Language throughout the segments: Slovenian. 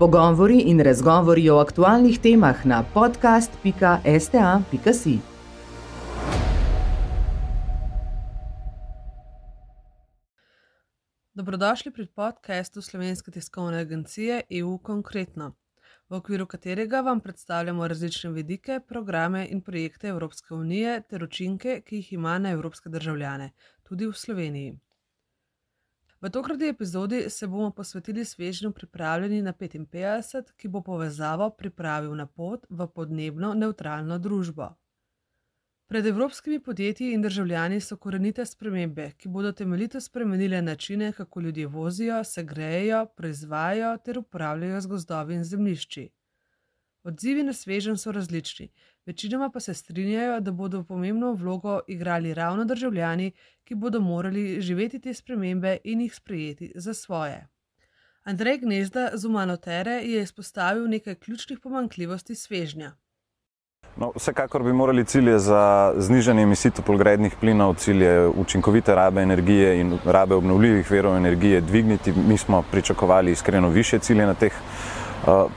Pogovori in razgovori o aktualnih temah na podcast.sta.si. Dobrodošli pri podkastu Slovenske tiskovne agencije EU Konkretno, v okviru katerega vam predstavljamo različne vidike, programe in projekte Evropske unije ter učinke, ki jih ima na evropske državljane, tudi v Sloveniji. V tokratni epizodi se bomo posvetili svežnju pripravljeni na 55, ki bo povezavo pripravil na pot v podnebno neutralno družbo. Pred evropskimi podjetji in državljani so korenite spremembe, ki bodo temeljito spremenile načine, kako ljudje vozijo, se grejejo, proizvajajo ter upravljajo z gozdovi in zemljišči. Odzivi na svežen so različni, večinoma pa se strinjajo, da bodo pomembno vlogo igrali ravno državljani, ki bodo morali živeti te spremembe in jih sprejeti za svoje. Andrej Gnezda z Umanotere je izpostavil nekaj ključnih pomankljivosti svežnja. No, vsekakor bi morali cilje za znižanje emisij toplogrednih plinov, cilje učinkovite rabe energije in rabe obnovljivih verov energije dvigniti. Mi smo pričakovali iskreno više cilje na teh Eh,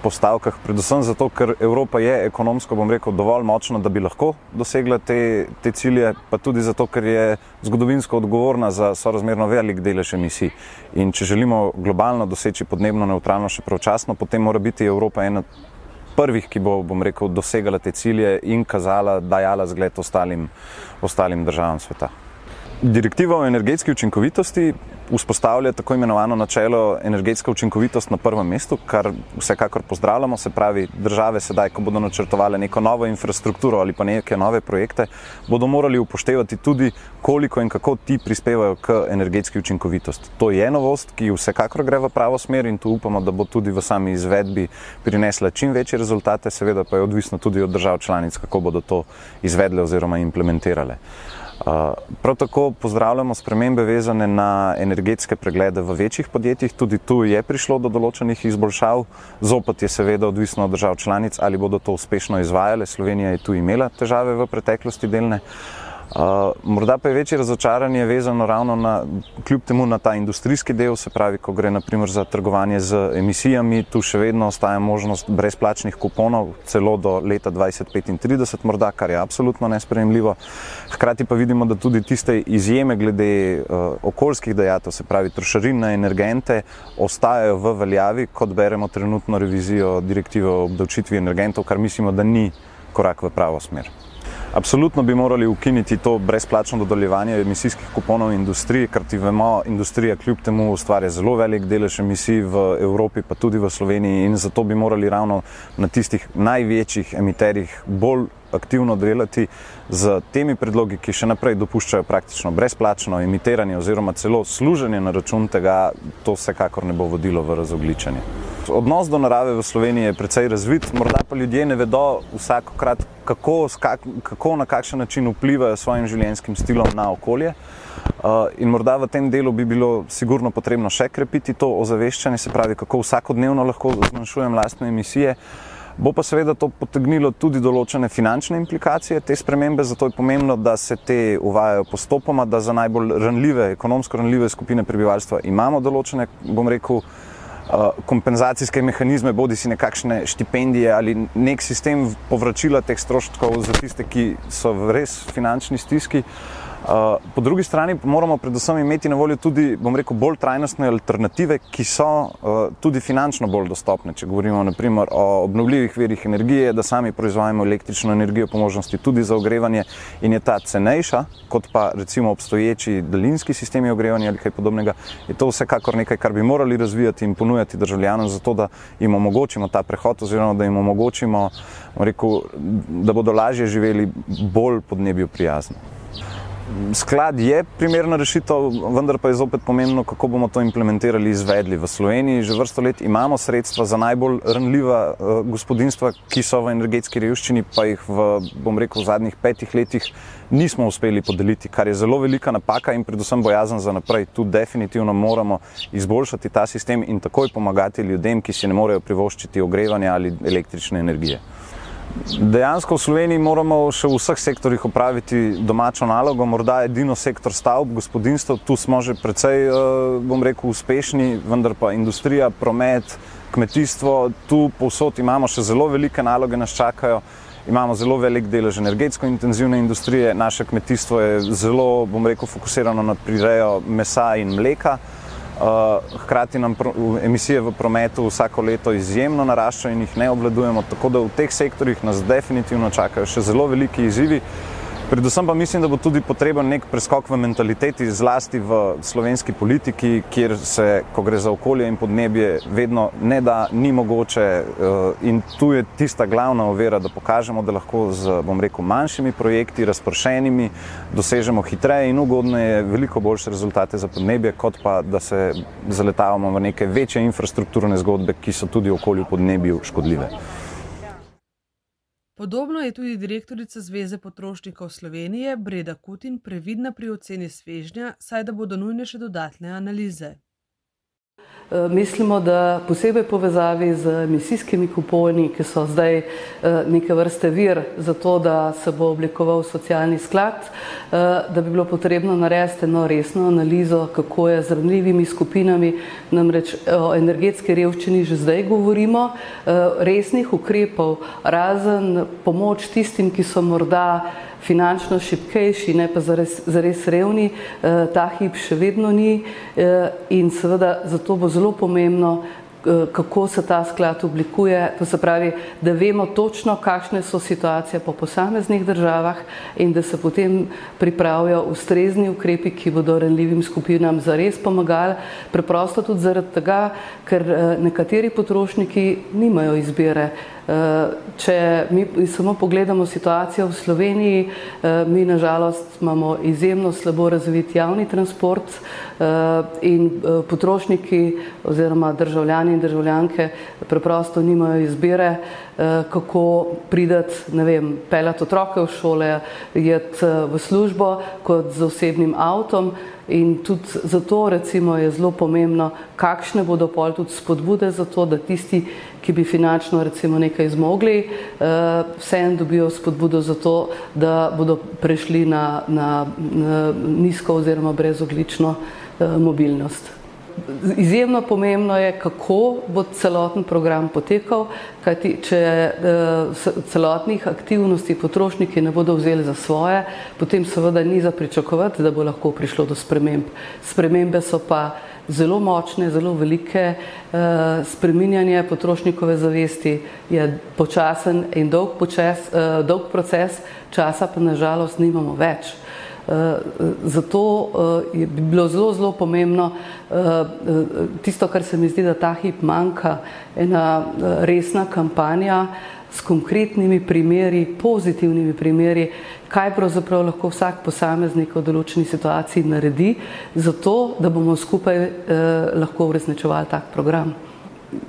postavkah, predvsem zato, ker Evropa je ekonomsko, bom rekel, dovolj močna, da bi lahko dosegla te, te cilje, pa tudi zato, ker je zgodovinsko odgovorna za sorazmerno velik delež emisij. In če želimo globalno doseči podnebno neutralno še pravočasno, potem mora biti Evropa ena prvih, ki bo, bom rekel, dosegala te cilje in kazala, dajala zgled ostalim, ostalim državam sveta. Direktiva o energetski učinkovitosti vzpostavlja tako imenovano načelo energetska učinkovitost na prvem mestu, kar vsekakor pozdravljamo. Se pravi, države sedaj, ko bodo načrtovali neko novo infrastrukturo ali pa neke nove projekte, bodo morali upoštevati tudi, koliko in kako ti prispevajo k energetski učinkovitosti. To je novost, ki vsekakor gre v pravo smer in tu upamo, da bo tudi v sami izvedbi prinesla čim večje rezultate, seveda pa je odvisno tudi od držav članic, kako bodo to izvedle oziroma implementirale. Prav tako pozdravljamo spremembe vezane na energetske preglede v večjih podjetjih. Tudi tu je prišlo do določenih izboljšav. Zopet je seveda odvisno od držav članic, ali bodo to uspešno izvajale. Slovenija je tu imela težave v preteklosti delne. Uh, morda pa je večje razočaranje vezano ravno na, kljub temu na ta industrijski del, se pravi, ko gre naprimer za trgovanje z emisijami, tu še vedno ostaja možnost brezplačnih kuponov, celo do leta 2035, morda, kar je absolutno nespremljivo. Hkrati pa vidimo, da tudi tiste izjeme glede uh, okoljskih dejatev, se pravi trošarin na energente, ostajajo v veljavi, kot beremo trenutno revizijo direktive o obdavčitvi energentov, kar mislimo, da ni korak v pravo smer. Absolutno bi morali ukiniti to brezplačno dodeljevanje emisijskih kuponov industriji, ker ti vemo, industrija kljub temu ustvarja zelo velik delež emisij v Evropi, pa tudi v Sloveniji in zato bi morali ravno na tistih največjih emiterjih bolj aktivno delati z temi predlogi, ki še naprej dopuščajo praktično brezplačno emitiranje oziroma celo služenje na račun tega, to vsekakor ne bo vodilo v razogličenje. Odnos do narave v Sloveniji je precej razvit, morda pa ljudje ne vedo vsakokrat, kako, kako na kakšen način vplivajo svojim življenjskim stilom na okolje. Uh, in morda v tem delu bi bilo sigurno potrebno še krepiti to ozaveščanje, se pravi, kako vsakodnevno lahko zmanjšujem lastne emisije. Bo pa seveda to potegnilo tudi določene finančne implikacije te spremembe, zato je pomembno, da se te uvajajo postopoma, da za najbolj ranljive, ekonomsko ranljive skupine prebivalstva imamo določene, bom rekel, kompenzacijske mehanizme, bodi si nekakšne štipendije ali nek sistem povračila teh stroškov za tiste, ki so v res finančni stiski. Uh, po drugi strani moramo predvsem imeti na voljo tudi, bom rekel, bolj trajnostne alternative, ki so uh, tudi finančno bolj dostopne. Če govorimo naprimer o obnovljivih verjih energije, da sami proizvajamo električno energijo po možnosti tudi za ogrevanje in je ta cenejša kot pa recimo obstoječi daljinski sistemi ogrevanja ali kaj podobnega, je to vsekakor nekaj, kar bi morali razvijati in ponujati državljanom, zato da jim omogočimo ta prehod oziroma da jim omogočimo, rekel, da bodo lažje živeli bolj podnebju prijazno. Sklad je primerna rešitev, vendar pa je zopet pomembno, kako bomo to implementirali, izvedli. V Sloveniji že vrsto let imamo sredstva za najbolj ranljiva uh, gospodinstva, ki so v energetski revščini, pa jih v, bom rekel, v zadnjih petih letih nismo uspeli podeliti, kar je zelo velika napaka in predvsem bojazen za naprej. Tu definitivno moramo izboljšati ta sistem in takoj pomagati ljudem, ki si ne morejo privoščiti ogrevanja ali električne energije. Dejansko v Sloveniji moramo še v vseh sektorjih opraviti domačo nalogo, morda edino sektor stavb, gospodinstvo, tu smo že precej, bom rekel, uspešni, vendar pa industrija, promet, kmetijstvo, tu povsod imamo še zelo velike naloge, nas čakajo. Imamo zelo velik delež energetsko intenzivne industrije, naše kmetijstvo je zelo, bom rekel, fokusirano na prirejo mesa in mleka. Hkrati nam emisije v prometu vsako leto izjemno naraščajo in jih ne obvladujemo, tako da v teh sektorjih nas definitivno čakajo še zelo veliki izzivi. Predvsem pa mislim, da bo tudi potreben nek preskok v mentaliteti, zlasti v slovenski politiki, kjer se, ko gre za okolje in podnebje, vedno ne da, ni mogoče. Eh, in tu je tista glavna ovira, da pokažemo, da lahko z, bom rekel, manjšimi projekti, razpršenimi, dosežemo hitreje in ugodneje, veliko boljše rezultate za podnebje, kot pa da se zaletavamo v neke večje infrastrukturne zgodbe, ki so tudi okolju podnebju škodljive. Podobno je tudi direktorica Zveze potrošnikov Slovenije Breda Kutin previdna pri oceni svežnja, saj da bodo nujne še dodatne analize. Eh, mislimo, da posebej povezavi z emisijskimi kuponi, ki so zdaj eh, neke vrste vir za to, da se bo oblikoval socialni sklad, eh, da bi bilo potrebno narediti eno resno analizo, kako je z ranljivimi skupinami, namreč o energetski revščini že zdaj govorimo, resnih ukrepov, razen pomoč tistim, ki so morda finančno šipkejši, ne pa zares, zares revni, eh, ta hip še vedno ni eh, in seveda zato bo zelo pomembno, kako se ta sklad oblikuje, to se pravi, da vemo točno, kakšne so situacije po posameznih državah in da se potem pripravijo ustrezni ukrepi, ki bodo ranljivim skupinam zares pomagali, preprosto tudi zaradi tega, ker eh, nekateri potrošniki nimajo izbire. Eh, če mi samo pogledamo situacijo v Sloveniji, mi nažalost imamo izjemno slabo razvit javni transport in potrošniki oziroma državljani in državljanke preprosto nimajo izbire, eh, kako prideti, ne vem, peljati otroke v šole, jeti eh, v službo kot z osebnim avtom in tudi zato recimo je zelo pomembno, kakšne bodo pol tudi spodbude za to, da tisti, ki bi finančno recimo nekaj zmogli, eh, vseeno dobijo spodbudo za to, da bodo prešli na, na, na nizko oziroma brezoglično mobilnost. Izjemno pomembno je, kako bo celoten program potekal, kajti če uh, celotnih aktivnosti potrošniki ne bodo vzeli za svoje, potem seveda ni za pričakovati, da bo lahko prišlo do sprememb. Spremembe so pa zelo močne, zelo velike, uh, spreminjanje potrošnikove zavesti je počasen in dolg, počes, uh, dolg proces, časa pa nažalost nimamo več. Eh, zato eh, je bilo zelo, zelo pomembno eh, tisto, kar se mi zdi, da ta hip manjka, ena resna kampanja s konkretnimi primeri, pozitivnimi primeri, kaj pravzaprav lahko vsak posameznik v določeni situaciji naredi, zato da bomo skupaj lahko uresničevali tak program.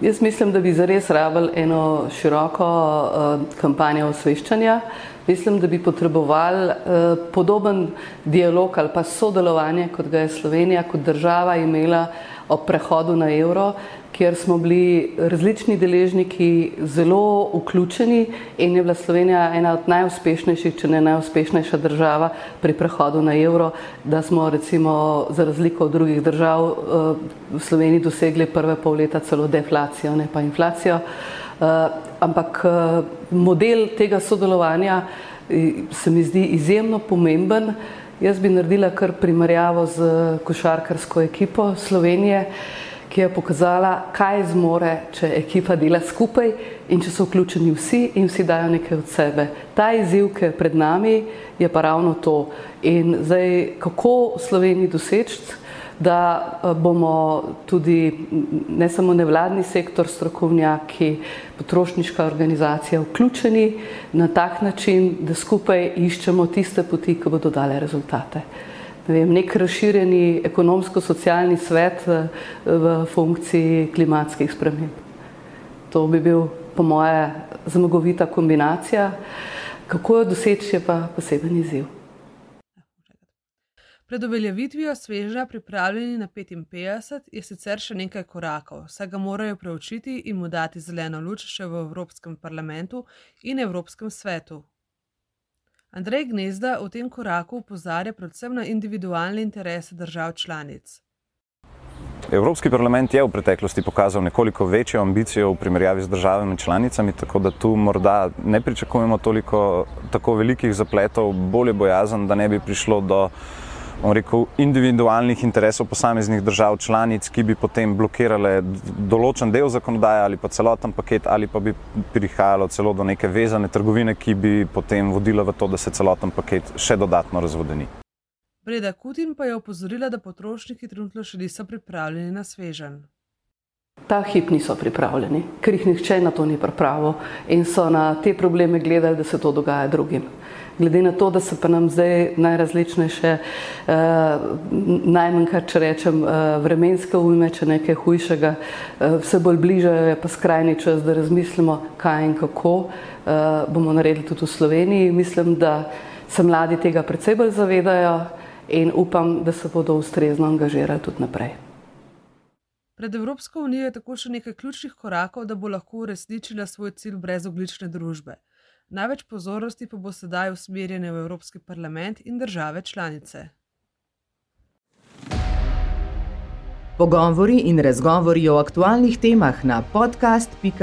Jaz mislim, da bi zares rabili eno široko kampanjo osveščanja, Mislim, da bi potrebovali uh, podoben dialog ali pa sodelovanje, kot ga je Slovenija kot država imela ob prehodu na evro, kjer smo bili različni deležniki zelo vključeni in je bila Slovenija ena od najuspešnejših, če ne najuspešnejša država pri prehodu na evro, da smo recimo za razliko od drugih držav uh, v Sloveniji dosegli prve pol leta celo deflacijo, ne pa inflacijo. Ampak eh, model tega sodelovanja eh, se mi zdi izjemno pomemben. Jaz bi naredila kar primerjavo z košarkarsko ekipo Slovenije, ki je pokazala, kaj zmore, če ekipa dela skupaj in če so vključeni vsi in vsi dajo nekaj od sebe. Ta izziv, ki je pred nami, je pa ravno to. In zdaj, kako Sloveniji doseči da eh, bomo tudi ne samo nevladni sektor, strokovnjaki, potrošniška organizacija vključeni na tak način, da skupaj iščemo tiste poti, ki bodo dale rezultate. Ne vem, nek razširjeni ekonomsko-socialni svet eh, v funkciji klimatskih sprememb. To bi bil po moje zmagovita kombinacija. Kako jo doseči je pa poseben izziv. Pred uveljavitvijo svežnja pripravljeni na 55 je sicer še nekaj korakov, saj ga morajo preučiti in mu dati zeleno luč še v Evropskem parlamentu in Evropskem svetu. Andrej Gnezda v tem koraku upozarja predvsem na individualne interese držav članic. Evropski parlament je v preteklosti pokazal nekoliko večjo ambicijo v primerjavi z državami članicami, tako da tu morda ne pričakujemo toliko tako velikih zapletov, bolje bojazen, da ne bi prišlo do rekel, individualnih interesov posameznih držav članic, ki bi potem blokirale določen del zakonodaje ali pa celoten paket, ali pa bi prihajalo celo do neke vezane trgovine, ki bi potem vodila v to, da se celoten paket še dodatno razvodeni. Breda Kutin pa je opozorila, da potrošniki trenutno še niso pripravljeni na svežen. Ta hip niso pripravljeni, ker jih nihče na to ni pripravil in so na te probleme gledali, da se to dogaja drugim. Glede na to, da se pa nam zdaj najrazličnejše, eh, najmanj kar če rečem, eh, vremenske ujme, če nekaj hujšega, eh, vse bolj bližajo, je pa skrajni čas, da razmislimo, kaj in kako eh, bomo naredili tudi v Sloveniji. Mislim, da se mladi tega predvsej bolj zavedajo in upam, da se bodo ustrezno angažirali tudi naprej. Pred Evropsko unijo je tako še nekaj ključnih korakov, da bo lahko uresničila svoj cilj brezoglične družbe. Največ pozornosti pa bo sedaj usmerjene v Evropski parlament in države članice. Pogovori in razgovori o aktualnih temah na podcast.sta.si.